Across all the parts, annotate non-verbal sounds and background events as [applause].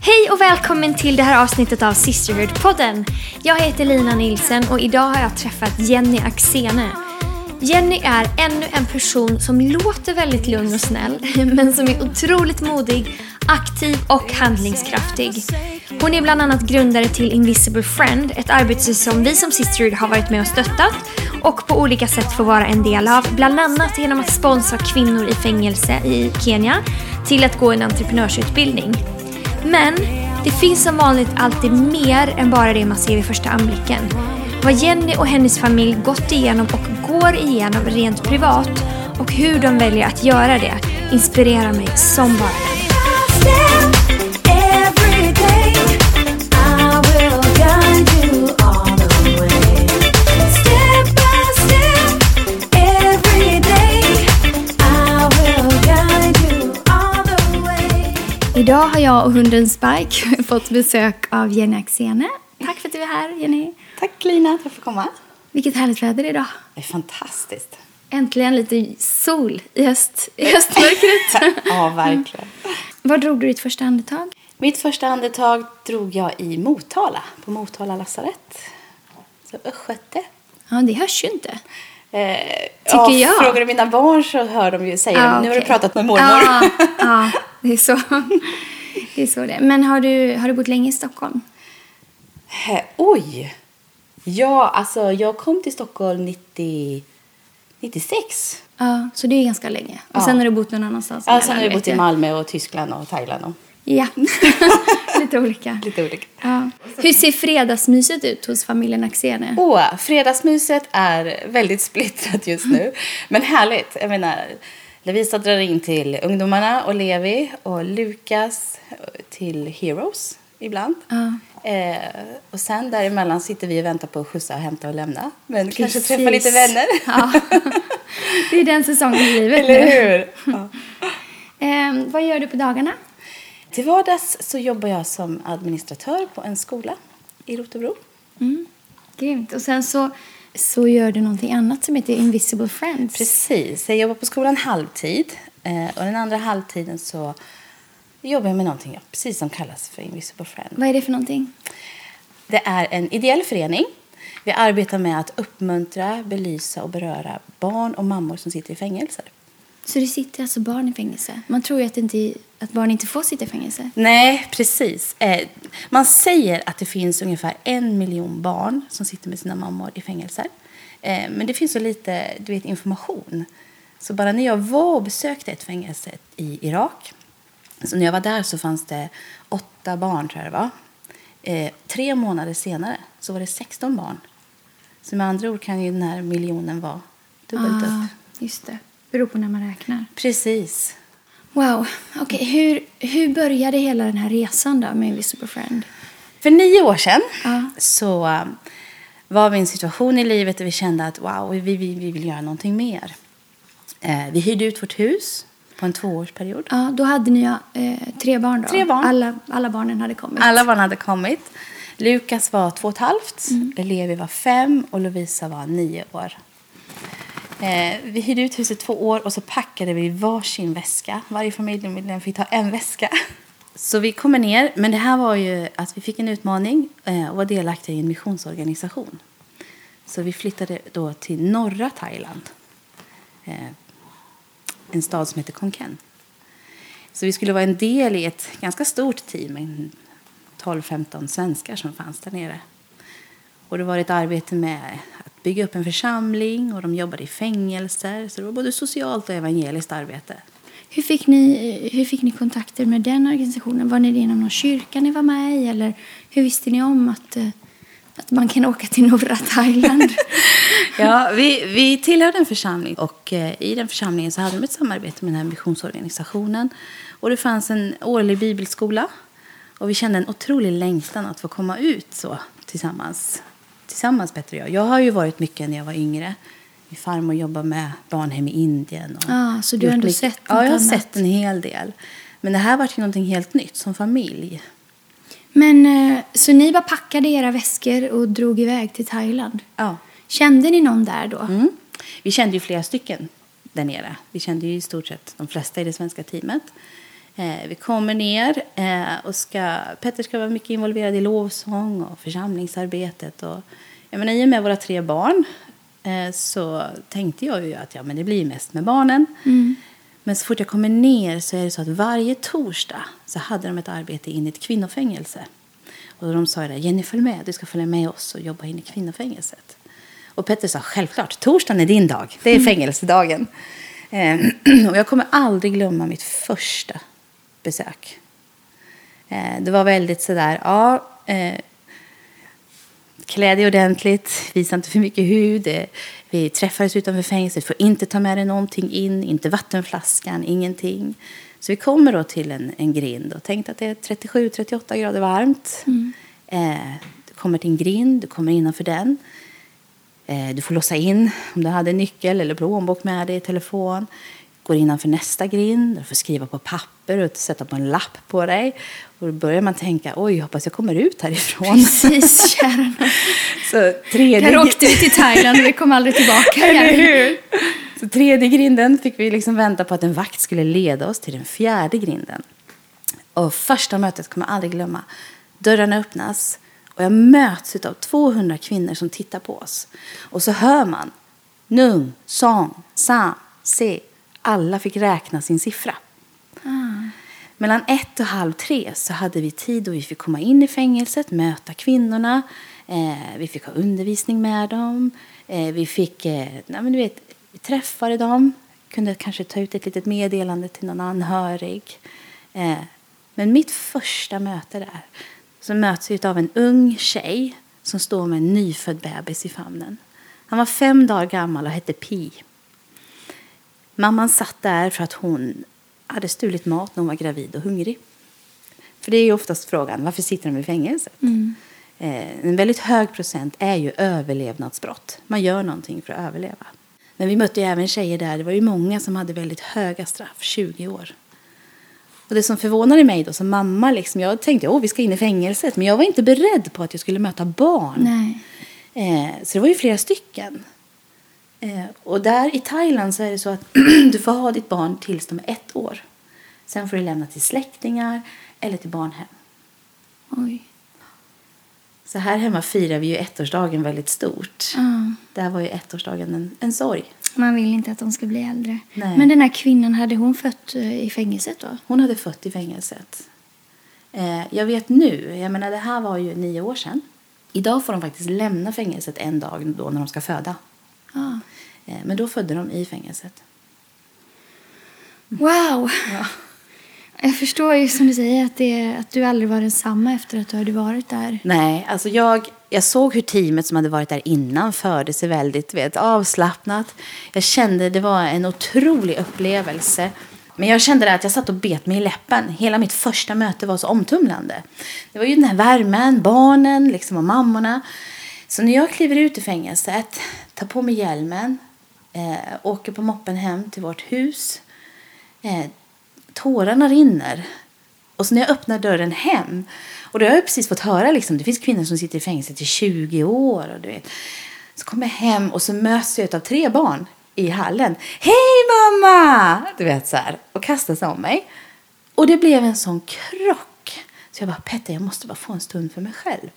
Hej och välkommen till det här avsnittet av Sisterhood-podden. Jag heter Lina Nilsen och idag har jag träffat Jenny Axene. Jenny är ännu en person som låter väldigt lugn och snäll, [laughs] men som är otroligt modig, aktiv och handlingskraftig. Hon är bland annat grundare till Invisible Friend, ett arbete som vi som Sisterhood har varit med och stöttat och på olika sätt får vara en del av, bland annat genom att sponsra kvinnor i fängelse i Kenya till att gå en entreprenörsutbildning. Men det finns som vanligt alltid mer än bara det man ser vid första anblicken. Vad Jenny och hennes familj gått igenom och går igenom rent privat och hur de väljer att göra det inspirerar mig som bara Idag har jag och hunden Spike [laughs] fått besök av Jenny Axene. Tack för att du är här, Jenny. Tack Lina, för att få komma. Vilket härligt väder idag. Det är fantastiskt. Äntligen lite sol i, höst, i höstmörkret. [laughs] ja, verkligen. [laughs] Var drog du ditt första andetag? Mitt första andetag drog jag i Motala, på Motala lasarett. Så östgöte. Ja, det hörs ju inte. Eh, Tycker ja, jag. Frågar du mina barn så hör de ju säga Ja, det. Nu har du pratat med mormor. [laughs] Ja, ja [laughs] det, är så. det är så det. Men har du, har du bott länge i Stockholm? Eh, Oj! Ja, alltså jag kom till Stockholm 90, 96. Ja, så det är ganska länge. Och sen har du bott någon annanstans? Ja, sen har jag bott i. Malmö och Tyskland och Thailand. Och Ja, [laughs] lite olika. lite olika. Ja. Hur ser fredagsmyset ut hos familjen Axene? Åh, fredagsmyset är väldigt splittrat just nu. Men härligt. Jag menar, Lovisa drar in till ungdomarna och Levi och Lukas till Heroes ibland. Ja. Eh, och sen däremellan sitter vi och väntar på att skjutsa, hämta och lämna. Men kanske Precis. träffa lite vänner. Ja. Det är den säsongen i livet Eller hur? [laughs] Ja. Ehm, vad gör du på dagarna? Till vardags så jobbar jag som administratör på en skola i Rotebro. Mm. Grymt. Och sen så, så gör du någonting annat som heter Invisible Friends. Precis. Jag jobbar på skolan halvtid. Eh, och den andra halvtiden så jobbar jag med någonting precis som kallas för Invisible Friend. Vad är det för någonting? Det är en ideell förening. Vi arbetar med att uppmuntra, belysa och beröra barn och mammor som sitter i fängelser. Så det sitter alltså barn i fängelse? Man tror ju att, inte, att barn inte får sitta i fängelse. Nej, precis. Eh, man säger att det finns ungefär en miljon barn som sitter med sina mammor i fängelser. Eh, men det finns så lite du vet, information. Så bara när jag var och besökte ett fängelse i Irak, så när jag var där så fanns det åtta barn, tror jag det var. Eh, tre månader senare så var det 16 barn. Så med andra ord kan ju den här miljonen vara dubbelt upp. Ah, just det. Beror på när man räknar. Precis. Wow. Okej, hur, hur började hela den här resan då med Invisible Friend? För nio år sedan Ja. så um, var vi i en situation i livet där vi kände att wow, vi, vi, vi vill göra någonting mer. Eh, vi hyrde ut vårt hus på en tvåårsperiod. Ja, då hade ni eh, tre barn då? Tre barn. Alla, alla barnen hade kommit? Alla barn hade kommit. Lukas var två och ett halvt, Levi var fem och Lovisa var nio år. Eh, vi hyrde ut huset två år och så packade vi varsin väska. Varje familjemedlem fick ta en väska. Så vi kommer ner, men det här var ju att vi fick en utmaning eh, och var delaktiga i en missionsorganisation. Så vi flyttade då till norra Thailand. Eh, en stad som heter Konken. Så vi skulle vara en del i ett ganska stort team, 12-15 svenskar som fanns där nere. Och det var ett arbete med att bygga upp en församling och de jobbade i fängelser. Så det var både socialt och evangeliskt arbete. Hur fick, ni, hur fick ni kontakter med den organisationen? Var ni det genom någon kyrka ni var med i? Eller hur visste ni om att, eh, att man kan åka till norra [laughs] Thailand? [laughs] Ja, vi, vi tillhörde en församling och eh, i den församlingen så hade de ett samarbete med den här missionsorganisationen. Och det fanns en årlig bibelskola och vi kände en otrolig längtan att få komma ut så tillsammans. Tillsammans Petter och jag. Jag har ju varit mycket när jag var yngre. Min farmor jobbar med barnhem i Indien. Och Ah, så du har ändå mycket- sett Ja, jag har annat. sett en hel del. Men det här var ju någonting helt nytt som familj. Men, eh, så ni bara packade era väskor och drog iväg till Thailand? Ja. Kände ni någon där då? Mm. Vi kände ju flera stycken där nere. Vi kände ju i stort sett de flesta i det svenska teamet. Eh, vi kommer ner eh, och ska, Petter ska vara mycket involverad i lovsång och församlingsarbetet. Och, jag menar, I och med våra tre barn eh, så tänkte jag ju att ja, men det blir mest med barnen. Mm. Men så fort jag kommer ner så är det så att varje torsdag så hade de ett arbete in i ett kvinnofängelse. Och de sa det, Jenny följ med, du ska följa med oss och jobba in i kvinnofängelset. Och Petter sa självklart, torsdagen är din dag, det är fängelsedagen. Eh, [clears throat] och jag kommer aldrig glömma mitt första besök. Eh, det var väldigt sådär, ja, eh, klä dig ordentligt, visa inte för mycket hud. Eh, vi träffades utanför fängelset, får inte ta med dig någonting in, inte vattenflaskan, ingenting. Så vi kommer då till en, en grind och tänkte att det är 37-38 grader varmt. Mm. Eh, du kommer till en grind, du kommer innanför den. Eh, du får låsa in om du hade nyckel eller plånbok med dig, telefon. Går innanför nästa grind, du får skriva på papper och sätta på en lapp på dig. Och då börjar man tänka, oj, hoppas jag kommer ut härifrån. Precis, kära [laughs] Så tredje... Jag åkte ut till Thailand och vi kom aldrig tillbaka [laughs] Eller igen. hur? Så tredje grinden fick vi liksom vänta på att en vakt skulle leda oss till den fjärde grinden. Och första mötet kommer jag aldrig glömma. Dörrarna öppnas och jag möts av 200 kvinnor som tittar på oss. Och så hör man Nung, Song, Sam, Se. Alla fick räkna sin siffra. Mellan ett och halv tre så hade vi tid och vi fick komma in i fängelset, möta kvinnorna. Eh, vi fick ha undervisning med dem. Eh, vi fick, eh, nej men du vet, vi träffade dem. Kunde kanske ta ut ett litet meddelande till någon anhörig. Eh, men mitt första möte där så möts vi av en ung tjej som står med en nyfödd bebis i famnen. Han var fem dagar gammal och hette Pi. Mamman satt där för att hon hade stulit mat när hon var gravid och hungrig. För det är ju oftast frågan, varför sitter de i fängelset? Eh, en väldigt hög procent är ju överlevnadsbrott. Man gör någonting för att överleva. Men vi mötte ju även tjejer där, det var ju många som hade väldigt höga straff, 20 år. Och det som förvånade mig då som mamma, liksom, jag tänkte att vi ska in i fängelset. Men jag var inte beredd på att jag skulle möta barn. Eh, så det var ju flera stycken. Eh, och där i Thailand så är det så att [clears throat] du får ha ditt barn tills de är ett år. Sen får du lämna till släktingar eller till barnhem. Oj. Så här hemma firar vi ju ettårsdagen väldigt stort. Ja. Där var ju ettårsdagen en, en sorg. Man vill inte att de ska bli äldre. Nej. Men den här kvinnan, hade hon fött eh, i fängelset då? Hon hade fött i fängelset. Eh, jag vet nu, jag menar det här var ju nio år sedan. Idag får de faktiskt lämna fängelset en dag då när de ska föda. Ja. Eh, men då födde de i fängelset. Wow! Ja. Jag förstår ju som du säger att, det, att du aldrig var densamma efter att du hade varit där. Nej, alltså jag, jag såg hur teamet som hade varit där innan förde sig väldigt vet, avslappnat. Jag kände det var en otrolig upplevelse. Men jag kände att jag satt och bet mig i läppen. Hela mitt första möte var så omtumlande. Det var ju den här värmen, barnen liksom, och mammorna. Så när jag kliver ut ur fängelset, tar på mig hjälmen, eh, åker på moppen hem till vårt hus. Eh, tårarna rinner. Och så när jag öppnar dörren hem, och då har jag precis fått höra liksom, det finns kvinnor som sitter i fängelse i 20 år. Och du vet. Så kommer jag hem och så möts jag av tre barn i hallen. Hej mamma! Du vet så här. Och kastar sig om mig. Och det blev en sån krock. Så jag bara, Petter jag måste bara få en stund för mig själv.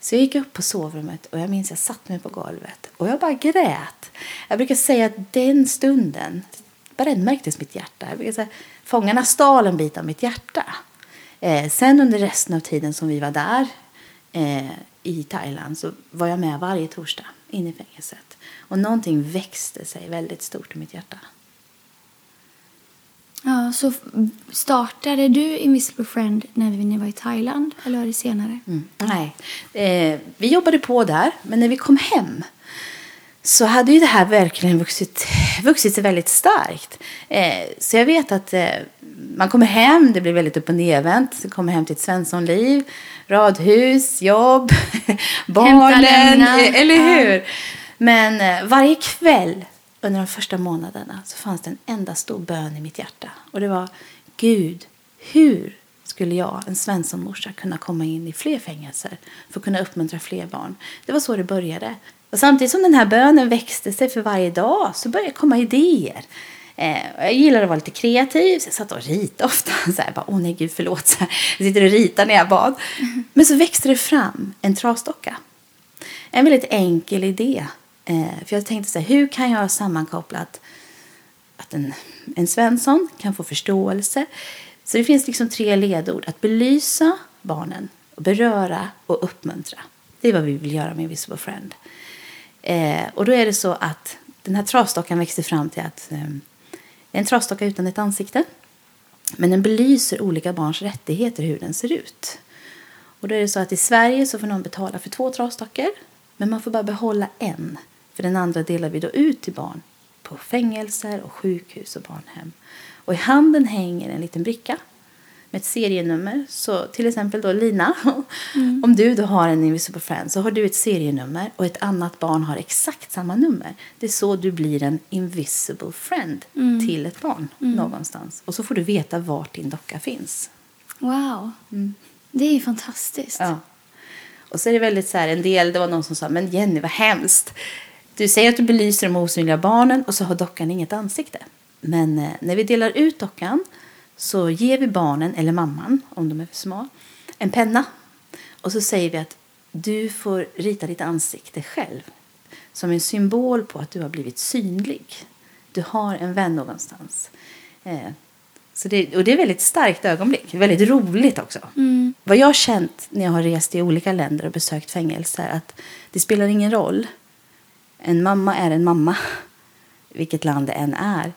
Så jag gick upp på sovrummet och jag minns jag satt mig på golvet och jag bara grät. Jag brukar säga att den stunden brännmärktes mitt hjärta. Jag brukar säga, fångarna stal en bit av mitt hjärta. Eh, sen under resten av tiden som vi var där eh, i Thailand så var jag med varje torsdag in i fängelset. Och någonting växte sig väldigt stort i mitt hjärta. Ja, så startade du Invisible Friend när ni var i Thailand eller var det senare? Mm. Nej, eh, vi jobbade på där, men när vi kom hem så hade ju det här verkligen vuxit, vuxit sig väldigt starkt. Eh, så jag vet att eh, man kommer hem, det blir väldigt upp och nedvänt. Man kommer hem till ett Svenssonliv, radhus, jobb, [laughs] barnen, eh, eller hur? Men eh, varje kväll under de första månaderna så fanns det en enda stor bön i mitt hjärta. Och det var Gud, hur skulle jag, en Svenssonmorsa, kunna komma in i fler fängelser för att kunna uppmuntra fler barn? Det var så det började. Och samtidigt som den här bönen växte sig för varje dag så började det komma idéer. Eh, jag gillar att vara lite kreativ, så jag satt och ritade ofta. [laughs] Så här, bara, Åh nej, gud förlåt. Så här, jag sitter och ritar när jag bad. Men så växte det fram en trasdocka. En väldigt enkel idé. Eh, för jag tänkte så här, hur kan jag sammankoppla att, att en, en Svensson kan få förståelse. Så det finns liksom tre ledord. Att belysa barnen, beröra och uppmuntra. Det är vad vi vill göra med Invisible Friend. Eh, och då är det så att den här trasdockan växer fram till att eh, en trasdocka utan ett ansikte. Men den belyser olika barns rättigheter, hur den ser ut. Och då är det så att i Sverige så får någon betala för två trasdockor. Men man får bara behålla en. För den andra delar vi då ut till barn på fängelser och sjukhus och barnhem. Och i handen hänger en liten bricka med ett serienummer. Så till exempel då Lina, [laughs] mm. om du då har en Invisible Friend så har du ett serienummer och ett annat barn har exakt samma nummer. Det är så du blir en Invisible Friend mm. till ett barn mm. någonstans. Och så får du veta vart din docka finns. Wow, mm. det är ju fantastiskt. Ja. Och så är det väldigt så här, en del, det var någon som sa, men Jenny vad hemskt. Du säger att du belyser de osynliga barnen och så har dockan inget ansikte. Men eh, när vi delar ut dockan så ger vi barnen, eller mamman om de är för små, en penna. Och så säger vi att du får rita ditt ansikte själv. Som en symbol på att du har blivit synlig. Du har en vän någonstans. Eh, så det, och det är ett väldigt starkt ögonblick. Väldigt roligt också. Mm. Vad jag har känt när jag har rest i olika länder och besökt fängelser att det spelar ingen roll. En mamma är en mamma, vilket land det än är.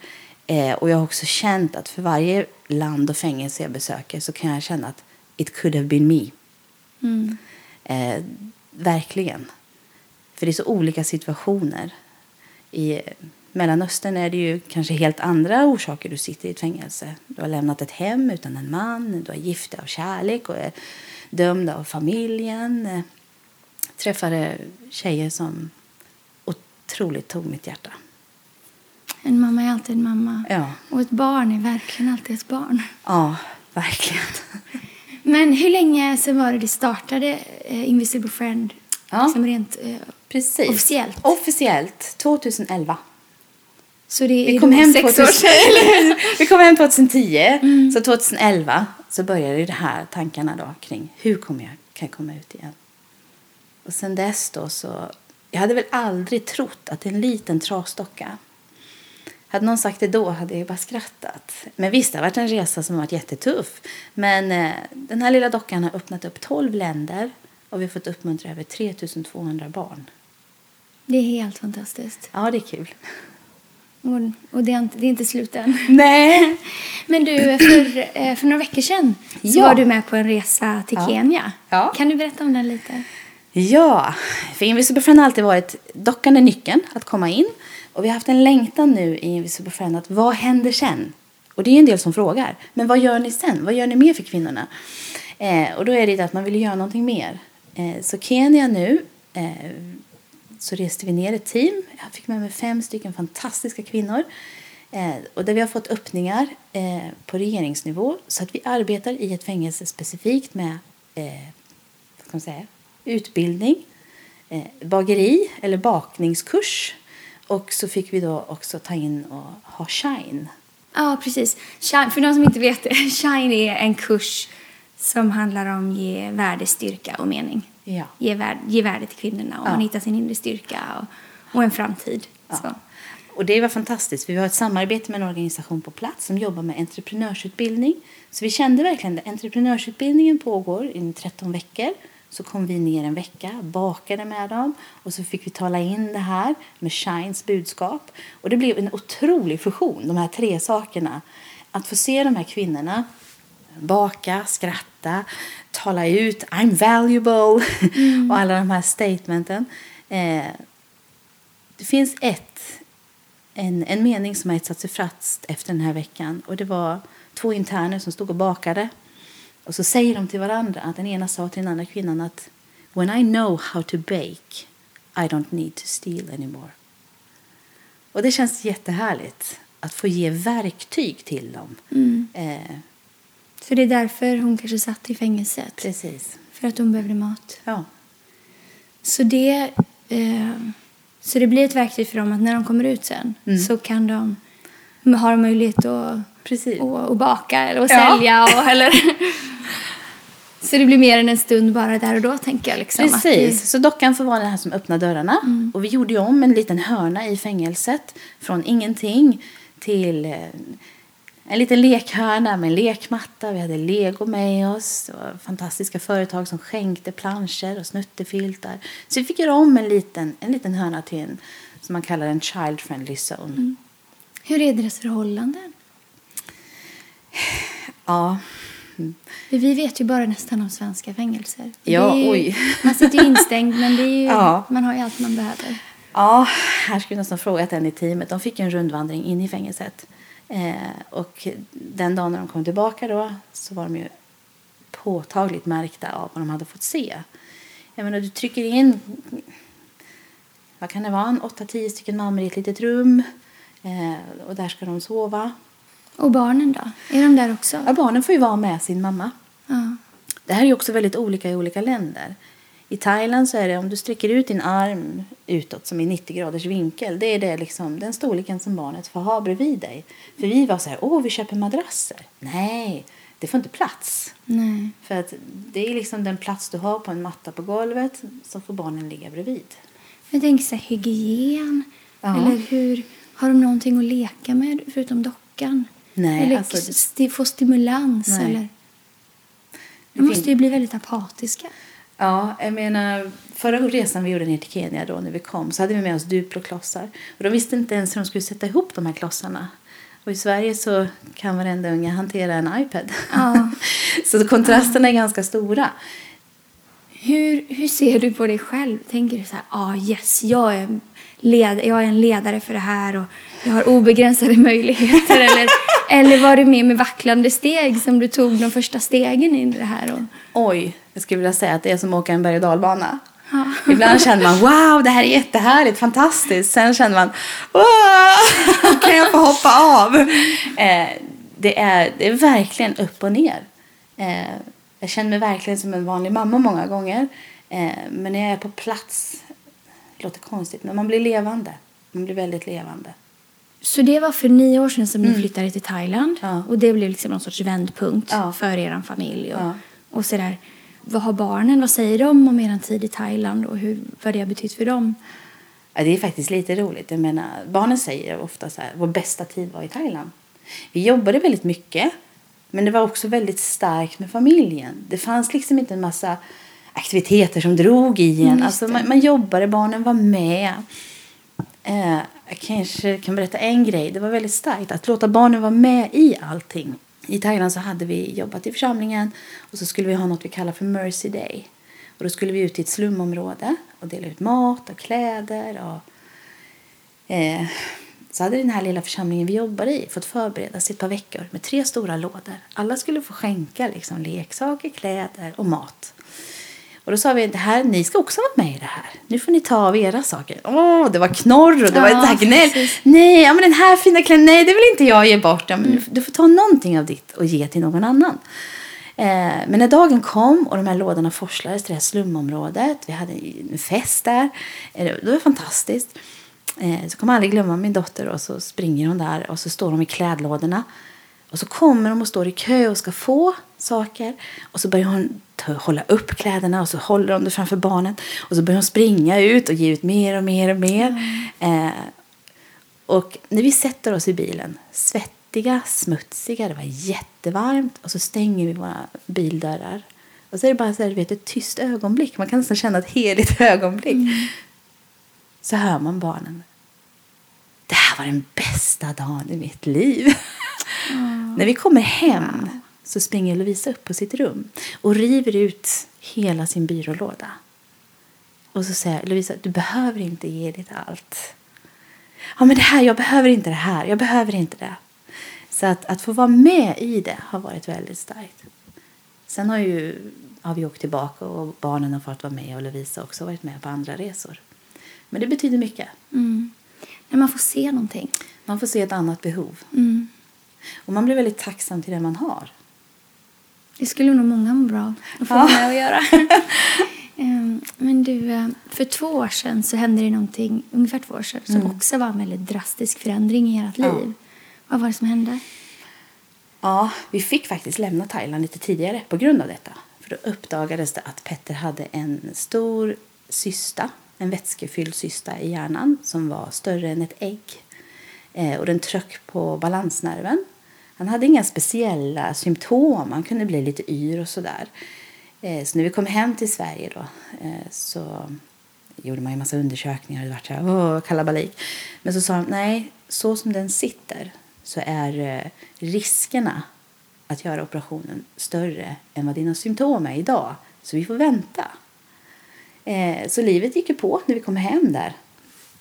Eh, och jag har också känt att för varje land och fängelse jag besöker så kan jag känna att it could have been me. Mm. Eh, verkligen. För det är så olika situationer. I Mellanöstern är det ju kanske helt andra orsaker du sitter i ett fängelse. Du har lämnat ett hem utan en man, du är gift av kärlek och är dömd av familjen. Jag eh, träffade tjejer som otroligt tog mitt hjärta. En mamma är alltid en mamma. Ja. Och ett barn är verkligen alltid ett barn. Ja, verkligen. [laughs] Men hur länge sedan var det det startade eh, Invisible Friend? Ja. Liksom rent eh, Precis. officiellt? Officiellt 2011. Så det är vi kom, hem sex 2000, år [laughs] vi kom hem 2010. Mm. Så 2011 så började det här tankarna då kring hur kommer jag, kan komma ut igen. Och sen dess då så, jag hade väl aldrig trott att en liten trasdocka hade någon sagt det då hade jag bara skrattat. Men visst, det har varit en resa som har varit jättetuff. Men eh, den här lilla dockan har öppnat upp 12 länder och vi har fått uppmuntra över 3200 barn. Det är helt fantastiskt. Ja, det är kul. Och, det, är inte, det är inte slut än. [laughs] Nej. Men du, för, eh, för några veckor sedan ja. var du med på en resa till ja. Kenya. Ja. Kan du berätta om den lite? Ja, för Invisible Friend har alltid varit dockan är nyckeln att komma in. Och vi har haft en längtan nu i Invisible Friend att vad händer sen? Och det är en del som frågar. Men vad gör ni sen? Vad gör ni mer för kvinnorna? Eh, och då är det att man vill göra någonting mer. Eh, så Kenya nu eh, så reste vi ner ett team. Jag fick med mig fem stycken fantastiska kvinnor. Eh, och där vi har fått öppningar eh, på regeringsnivå så att vi arbetar i ett fängelse specifikt med eh, vad ska man säga, utbildning, eh, bageri eller bakningskurs och så fick vi då också ta in och ha Shine. Ja, precis. Shine, för de som inte vet det, [laughs] Shine är en kurs som handlar om ge värde, styrka och mening. Ja. Ge, värde, ge värde till kvinnorna och ja. man hittar sin inre styrka och, och en framtid. Ja. Så. Och det var fantastiskt. Vi har ett samarbete med en organisation på plats som jobbar med entreprenörsutbildning. Så vi kände verkligen att entreprenörsutbildningen pågår i 13 veckor så kom vi ner en vecka, bakade med dem och så fick vi tala in det här med Shines budskap. Och det blev en otrolig fusion, de här tre sakerna. Att få se de här kvinnorna baka, skratta, tala ut I'm valuable mm. [laughs] och alla de här statementen. Eh, det finns ett, en, en mening som har etsat sig fast efter den här veckan och det var två interner som stod och bakade och så säger de till varandra att den ena sa till den andra kvinnan att When I know how to bake I don't need to steal anymore. Och det känns jättehärligt att få ge verktyg till dem. Mm. Eh. Så det är därför hon kanske satt i fängelset? Precis. För att hon behövde mat? Ja. Så det, eh, så det blir ett verktyg för dem att när de kommer ut sen mm. så kan de har möjlighet att, Precis. att, att baka eller att Ja. sälja. Och, eller. [laughs] Så det blir mer än en stund bara där och då, tänker jag. Liksom, Precis, så dockan får vara den här som öppnar dörrarna. Och vi gjorde ju om en liten hörna i fängelset från ingenting till eh, en liten lekhörna med en lekmatta. Vi hade lego med oss. Det fantastiska företag som skänkte planscher och snuttefiltar. Så vi fick göra om en liten, en liten hörna till en som man kallar en child friendly zone. Hur är deras förhållanden? Ja, För vi vet ju bara nästan om svenska fängelser. Ja, ju, oj. [laughs] Man sitter ju instängd, men det är ju, [laughs] Ja. man har ju allt man behöver. Ja, här skulle jag nästan frågat en i teamet. De fick en rundvandring in i fängelset. Eh, och den dagen när de kom tillbaka då så var de ju påtagligt märkta av vad de hade fått se. Jag menar, du trycker in, vad kan det vara, en 8-10 stycken mammor i ett litet rum. Eh, och där ska de sova. Och barnen då? Är de där också? Ja, barnen får ju vara med sin mamma. Ja. Det här är också väldigt olika i olika länder. I Thailand så är det om du sträcker ut din arm utåt som i 90 graders vinkel. Det är det liksom, den storleken som barnet får ha bredvid dig. För vi var så här, åh vi köper madrasser. Nej, det får inte plats. Nej. För att det är liksom den plats du har på en matta på golvet så får barnen ligga bredvid. Jag tänker så här, hygien. Ja. Eller hur, har de någonting att leka med förutom dockan? Nej, eller alltså- få stimulans? Nej. Eller? De måste ju bli väldigt apatiska. Ja, jag menar, förra resan vi gjorde ner till Kenya då när vi kom så hade vi med oss Duplo-klossar. Och de visste inte ens hur de skulle sätta ihop de här klossarna. Och i Sverige så kan varenda unge hantera en iPad. Ja. [laughs] så kontrasterna är ganska stora. Hur, hur ser du på dig själv? Tänker du så här, ah yes, jag är, led, jag är en ledare för det här och jag har obegränsade [laughs] möjligheter? eller, eller var du med med vacklande steg som du tog de första stegen in i det här? Och, Oj, jag skulle vilja säga att det är som att åka en berg och dalbana. Ja. Ibland känner man wow, det här är jättehärligt, fantastiskt. Sen känner man wow, [laughs] kan jag få hoppa av? Eh, det, är, det är verkligen upp och ner. Eh, jag känner mig verkligen som en vanlig mamma många gånger. Eh, men när jag är på plats, det låter konstigt, men man blir levande. Man blir väldigt levande. Så det var för nio år sedan som ni flyttade till Thailand. Mm. Ja. Och det blev liksom någon sorts vändpunkt Ja. för er familj. Och, Ja. och sådär. Vad har barnen, vad säger de om er tid i Thailand och hur, vad det har betytt för dem? Ja, det är faktiskt lite roligt. Jag menar, barnen säger ofta så här, vår bästa tid var i Thailand. Vi jobbade väldigt mycket, men det var också väldigt starkt med familjen. Det fanns liksom inte en massa aktiviteter som drog i en. Mm, alltså, man, man jobbade, barnen var med. Eh, jag kanske kan berätta en grej. Det var väldigt starkt att låta barnen vara med i allting. I Thailand så hade vi jobbat i församlingen och så skulle vi ha något vi kallar för Mercy Day. Och då skulle vi ut till ett slumområde och dela ut mat och kläder. Och, eh, så hade den här lilla församlingen vi jobbade i fått förbereda sig ett par veckor med tre stora lådor. Alla skulle få skänka liksom, leksaker, kläder och mat. Och då sa vi det här, ni ska också vara med i det här. Nu får ni ta av era saker. Åh, det var knorr och det var Ja, ett här gnäll. precis. Nej, ja, men den här fina kläden, nej det vill inte jag ge bort. Ja, men du- Du får ta någonting av ditt och ge till någon annan. Eh, men när dagen kom och de här lådorna forslades till det här slumområdet. Vi hade en fest där. Eh, det var fantastiskt. Eh, så kommer jag aldrig glömma min dotter och så springer hon där och så står de i klädlådorna. Och så kommer de och står i kö och ska få saker. Och så börjar hon ta, hålla upp kläderna och så håller de det framför barnen. Och så börjar hon springa ut och ge ut mer och mer och mer. Eh, och när vi sätter oss i bilen, svettiga, smutsiga, det var jättevarmt. Och så stänger vi våra bildörrar. Och så är det bara så här, du vet, ett tyst ögonblick. Man kan nästan känna ett heligt [laughs] ögonblick. Så hör man barnen. Det här var den bästa dagen i mitt liv. När vi kommer hem så springer Lovisa upp på sitt rum och river ut hela sin byrålåda. Och så säger jag, Lovisa, du behöver inte ge ditt allt. Ja, men det här, jag behöver inte det här, jag behöver inte det. Så att, att få vara med i det har varit väldigt starkt. Sen har, ju, har vi åkt tillbaka och barnen har fått vara med och Lovisa också varit med på andra resor. Men det betyder mycket. Mm. När man får se någonting. Man får se ett annat behov. Mm. Och man blir väldigt tacksam till det man har. Det skulle nog många må bra av att få Ja. med att göra. [laughs] Ehm, Men du, eh, för två år sedan så hände det någonting, ungefär två år sedan, som också var en väldigt drastisk förändring i ert Ja. liv. Vad var det som hände? Ja, vi fick faktiskt lämna Thailand lite tidigare på grund av detta. För då uppdagades det att Petter hade en stor cysta, en vätskefylld cysta i hjärnan som var större än ett ägg. Eh, och den tröck på balansnerven. Han hade inga speciella symptom, han kunde bli lite yr och sådär. Eh, så när vi kom hem till Sverige då eh, så gjorde man ju massa undersökningar och det var så här, åh, kalabalik. Men så sa de, nej, så som den sitter så är eh, riskerna att göra operationen större än vad dina symptom är idag. Så vi får vänta. Eh, så livet gick ju på när vi kom hem där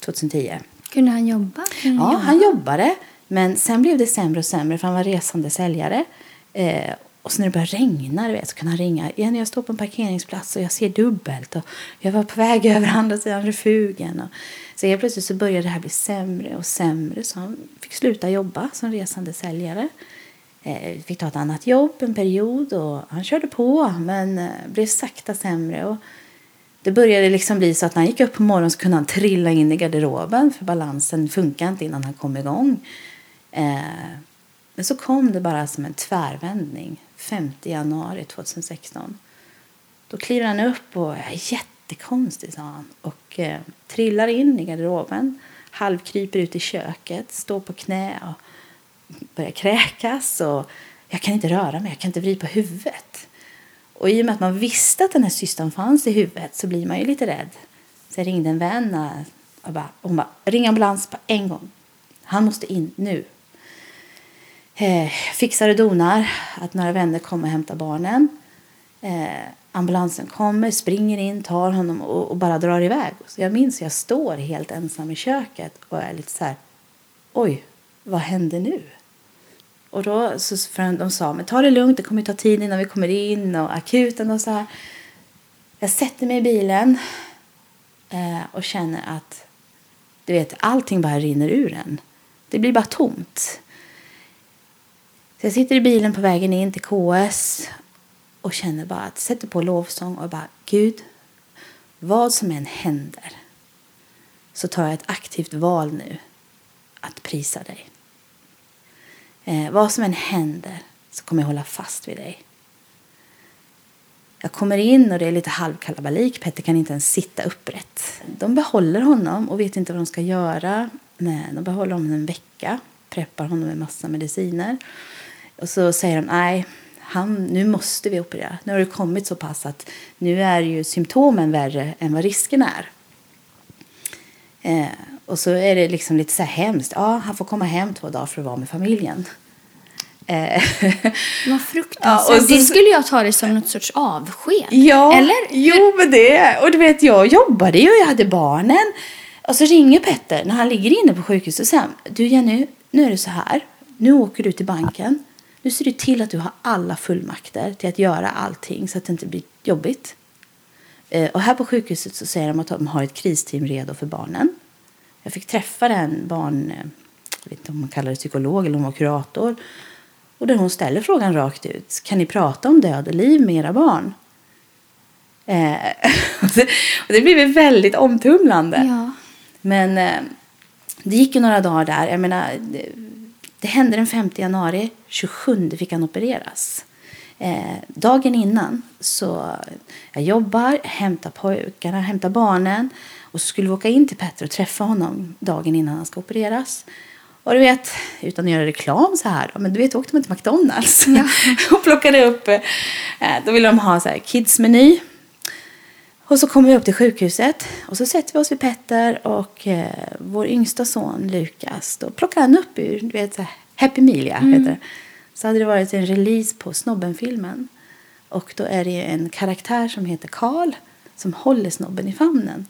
2010. Kunde han jobba? Kunde Ja, han jobbade. Men sen blev det sämre och sämre för han var resande säljare. Eh, och så när det började regna du vet, så kunde han ringa. Igen, jag står på en parkeringsplats och jag ser dubbelt. Och jag var på väg [laughs] över andra sidan refugen. Och, så helt plötsligt så började det här bli sämre och sämre. Så han fick sluta jobba som resande säljare. Eh, fick ta ett annat jobb en period och han körde på men eh, blev sakta sämre. Och det började liksom bli så att när han gick upp på morgonen så kunde han trilla in i garderoben för balansen funkade inte innan han kom igång. Eh, men så kom det bara som en tvärvändning 5 januari 2016. Då kliver han upp och är jättekonstig, sa han. Och eh, trillar in i garderoben, halvkryper ut i köket, står på knä och börjar kräkas. Och jag kan inte röra mig, jag kan inte vrida på huvudet. Och i och med att man visste att den här systern fanns i huvudet så blir man ju lite rädd. Så jag ringde en vän och bara, hon bara, ring ambulans på en gång. Han måste in nu. Eh, fixar och donar att några vänner kommer och hämtar barnen. Eh, ambulansen kommer, springer in, tar honom och, och bara drar iväg. Så jag minns att jag står helt ensam i köket och är lite så här, oj, vad händer nu? Och då så för de sa, men ta det lugnt, det kommer ta tid innan vi kommer in och akuten och så här. Jag sätter mig i bilen eh, och känner att du vet, allting bara rinner ur en. Det blir bara tomt. Så jag sitter i bilen på vägen in till KS och känner bara att sätter på lovsång och bara Gud, vad som än händer så tar jag ett aktivt val nu att prisa dig. Eh, vad som än händer så kommer jag hålla fast vid dig. Jag kommer in och det är lite halvkalabalik. Petter kan inte ens sitta upprätt. De behåller honom och vet inte vad de ska göra. Nej, de behåller honom en vecka, preppar honom med massa mediciner. Och så säger de nej, han, nu måste vi operera. Nu har det kommit så pass att nu är ju symptomen värre än vad risken är. Eh, och så är det liksom lite så här hemskt. Ja, han får komma hem två dagar för att vara med familjen. Eh, Vad fruktansvärt. Ja, och så- det skulle jag ta det som något sorts avsked. Ja, Eller? jo men det. Och du vet, jag jobbade ju och jag hade barnen. Och så ringer Petter när han ligger inne på sjukhuset och säger du Jenny, nu är det så här. Nu åker du till banken. Nu ser du till att du har alla fullmakter till att göra allting så att det inte blir jobbigt. Eh, Och här på sjukhuset så säger de att de har ett kristeam redo för barnen. Jag fick träffa den barn, jag vet inte om man kallar det psykolog eller hon var kurator. Och där hon ställer frågan rakt ut. Kan ni prata om död och liv med era barn? Eh, och [laughs] det, och det blev väldigt omtumlande. Ja. Men eh, det gick ju några dagar där. Jag menar, det, det hände den 5 januari. 27 fick han opereras. Eh, dagen innan så jag jobbar, hämtar pojkarna, hämtar barnen. Och så skulle vi åka in till Petter och träffa honom dagen innan han ska opereras. Och du vet, utan att göra reklam så här men du vet, åkte man till McDonalds Ja. [laughs] och plockade upp, eh, då ville de ha så här kidsmeny. Och så kommer vi upp till sjukhuset och så sätter vi oss vid Petter och eh, vår yngsta son Lukas. Då plockar han upp ur, du vet, så här, Happy Meal, ja, heter det. Så hade det varit en release på Snobben-filmen. Och då är det en karaktär som heter Karl som håller snobben i famnen.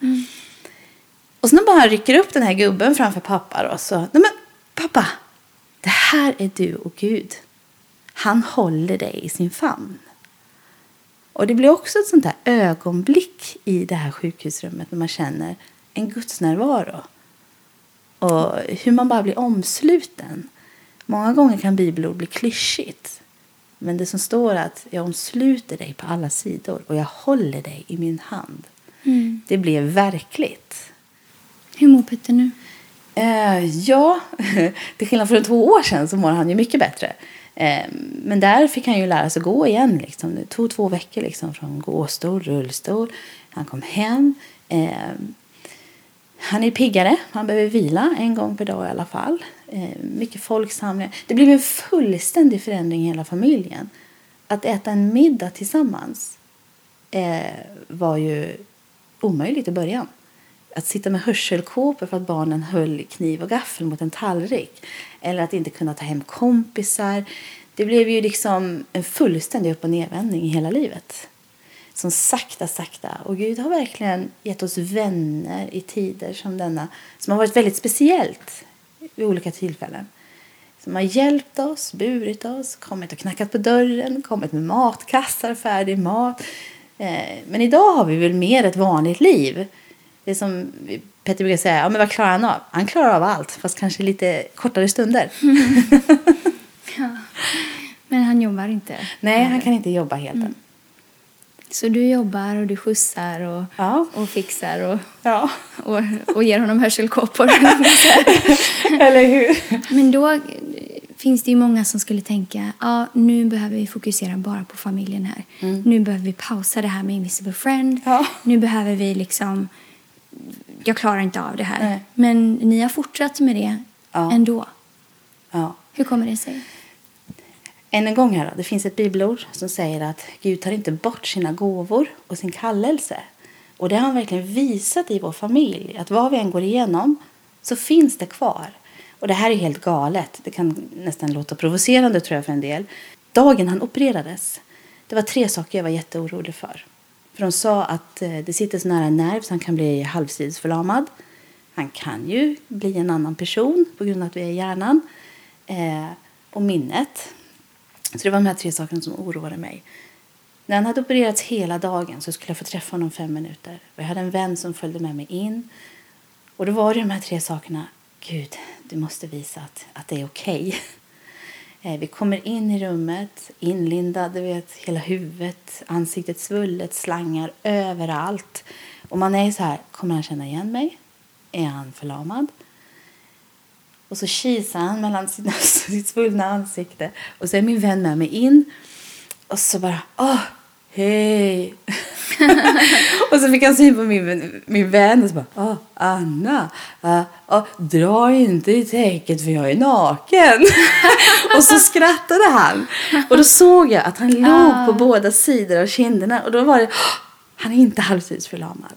Och när bara han rycker upp den här gubben framför pappa då, så, nej men pappa, det här är du och Gud. Han håller dig i sin famn. Och det blir också ett sånt där ögonblick i det här sjukhusrummet när man känner en gudsnärvaro. Och hur man bara blir omsluten. Många gånger kan bibelord bli klyschigt. Men det som står att jag omsluter dig på alla sidor och jag håller dig i min hand. Mm. Det blev verkligt. Hur mår Petter nu? Eh, ja, [laughs] till skillnad från två år sedan så mår han ju mycket bättre. Eh, men där fick han ju lära sig gå igen. Liksom. Det tog två veckor liksom, från gåstol, rullstol. Han kom hem. Eh, han är piggare. Han behöver vila en gång per dag i alla fall. Eh, mycket folksamlingar. Det blev en fullständig förändring i hela familjen. Att äta en middag tillsammans eh, var ju omöjligt i början. Att sitta med hörselkåpor för att barnen höll kniv och gaffel mot en tallrik. Eller att inte kunna ta hem kompisar. Det blev ju liksom en fullständig upp och nedvändning i hela livet. Som sakta, sakta. Och Gud har verkligen gett oss vänner i tider som denna. Som har varit väldigt speciellt vid olika tillfällen. Som har hjälpt oss, burit oss, kommit och knackat på dörren, kommit med matkassar, färdig mat. Eh, men idag har vi väl mer ett vanligt liv. Det som Petter brukar säga, ja, men vad klarar han av? Han klarar av allt, fast kanske lite kortare stunder. [laughs] ja. Men han jobbar inte? Nej, han kan inte jobba helt mm. Så du jobbar och du skjutsar och, ja. och fixar och, ja. och, och ger honom hörselkåpor. [laughs] Eller hur? Men då finns det ju många som skulle tänka ja, nu behöver vi fokusera bara på familjen här. Mm. Nu behöver vi pausa det här med Invisible Friend. Ja. Nu behöver vi liksom... Jag klarar inte av det här. Nej. Men ni har fortsatt med det ja. ändå. Ja. Hur kommer det sig? Än en gång här då. Det finns ett bibelord som säger att Gud tar inte bort sina gåvor och sin kallelse. Och det har han verkligen visat i vår familj. Att vad vi än går igenom så finns det kvar. Och det här är helt galet. Det kan nästan låta provocerande tror jag för en del. Dagen han opererades, det var tre saker jag var jätteorolig för. För de sa att eh, det sitter så nära en nerv så han kan bli halvsidesförlamad. Han kan ju bli en annan person på grund av att vi är i hjärnan. Eh, och minnet. Så det var de här tre sakerna som oroade mig. När han hade opererats hela dagen så skulle jag få träffa honom fem minuter. Och Jag hade en vän som följde med mig in. Och då var det de här tre sakerna. Gud, du måste visa att, att det är okej. Okay. Eh, vi kommer in i rummet, inlindade, vet, hela huvudet, ansiktet svullet, slangar överallt. Och man är så här, kommer han känna igen mig? Är han förlamad? Och så kisar han mellan sina, [laughs] sitt svullna ansikte. Och så är min vän med mig in. Och så bara, åh, hej. [laughs] [laughs] och så fick han syn på min, min vän och så bara, åh, Anna, uh, uh, dra inte i täcket för jag är naken. [laughs] och så skrattade han. Och då såg jag att han låg på båda sidor av kinderna. Och då var det, oh, han är inte halvtidsförlamad.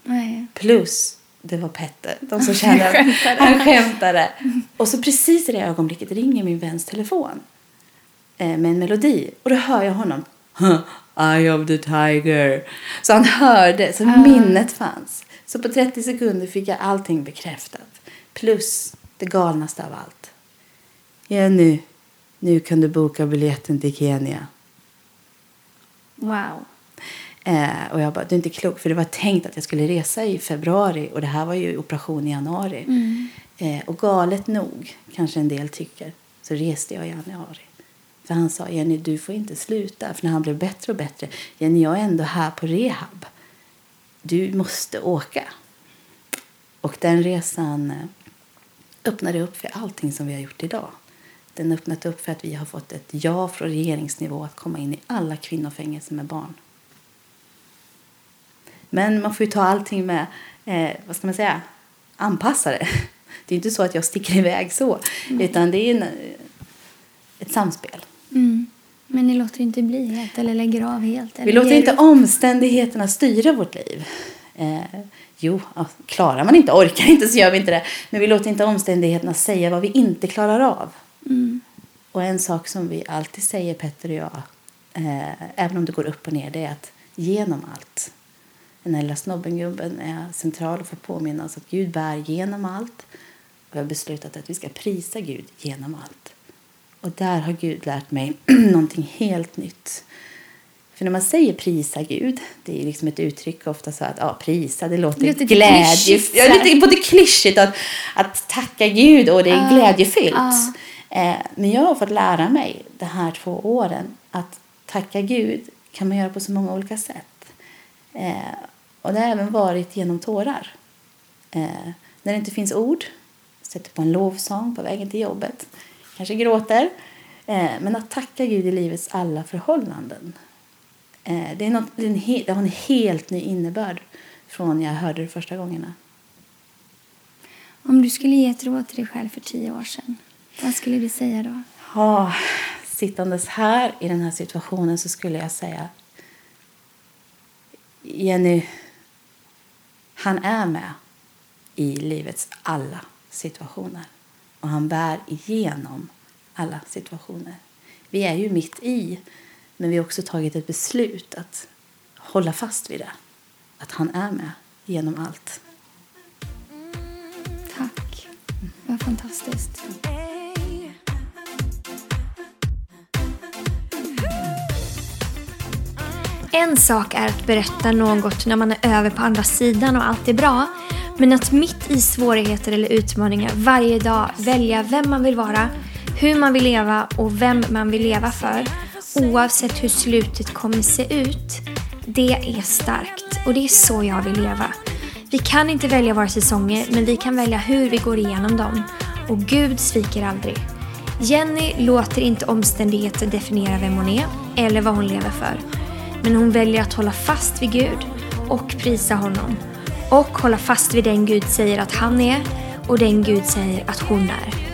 Plus, det var Petter, de som [laughs] känner, han skämtade. Och så precis i det ögonblicket ringer min väns telefon eh, med en melodi. Och då hör jag honom Eye of the Tiger. Så han hörde, så uh. minnet fanns. Så på 30 sekunder fick jag allting bekräftat. Plus det galnaste av allt. Jenny, nu kan du boka biljetten till Kenya. Wow. Eh, och jag bara, du är inte klok. För det var tänkt att jag skulle resa i februari och det här var ju operation i januari. Mm. Eh, och galet nog, kanske en del tycker, så reste jag i januari. För han sa, Jenny du får inte sluta. För när han blev bättre och bättre, Jenny jag är ändå här på rehab. Du måste åka. Och den resan eh, öppnade upp för allting som vi har gjort idag. Den öppnade upp för att vi har fått ett ja från regeringsnivå att komma in i alla kvinnofängelser med barn. Men man får ju ta allting med, eh, vad ska man säga, anpassa det. Det är inte så att jag sticker iväg så, mm. utan det är en, ett samspel. Mm. Men ni låter inte bli helt eller lägger av helt? Vi låter inte omständigheterna styra vårt liv. Eh, jo, klarar man inte, orkar inte så gör vi inte det. Men vi låter inte omständigheterna säga vad vi inte klarar av. Mm. Och en sak som vi alltid säger, Petter och jag, eh, även om det går upp och ner, det är att genom allt. Den här lilla snobbengubben är central och får påminna oss att Gud bär genom allt. Och vi har beslutat att vi ska prisa Gud genom allt. Och där har Gud lärt mig [clears throat] någonting helt nytt. För när man säger prisa Gud, det är liksom ett uttryck ofta så att ja, prisa, det låter lite glädje, ja, lite både klyschigt att, att tacka Gud och det är uh, glädjefyllt. Uh. Eh, men jag har fått lära mig de här två åren att tacka Gud kan man göra på så många olika sätt. Eh, och det har även varit genom tårar. Eh, när det inte finns ord sätter på en lovsång på vägen till jobbet, kanske gråter. Eh, men att tacka Gud i livets alla förhållanden. Eh, det, är något, det, är en det har en helt ny innebörd från jag hörde det första gångerna. Om du skulle ge ett råd till dig själv för tio år sedan, vad skulle du säga då? Ja, sittandes här i den här situationen så skulle jag säga Jenny, han är med i livets alla situationer. Och han bär igenom alla situationer. Vi är ju mitt i, men vi har också tagit ett beslut att hålla fast vid det. Att han är med genom allt. Tack. Var fantastiskt. En sak är att berätta något när man är över på andra sidan och allt är bra. Men att mitt i svårigheter eller utmaningar varje dag välja vem man vill vara, hur man vill leva och vem man vill leva för. Oavsett hur slutet kommer se ut. Det är starkt och det är så jag vill leva. Vi kan inte välja våra säsonger men vi kan välja hur vi går igenom dem. Och Gud sviker aldrig. Jenny låter inte omständigheter definiera vem hon är eller vad hon lever för. Men hon väljer att hålla fast vid Gud och prisa honom. Och hålla fast vid den Gud säger att han är och den Gud säger att hon är.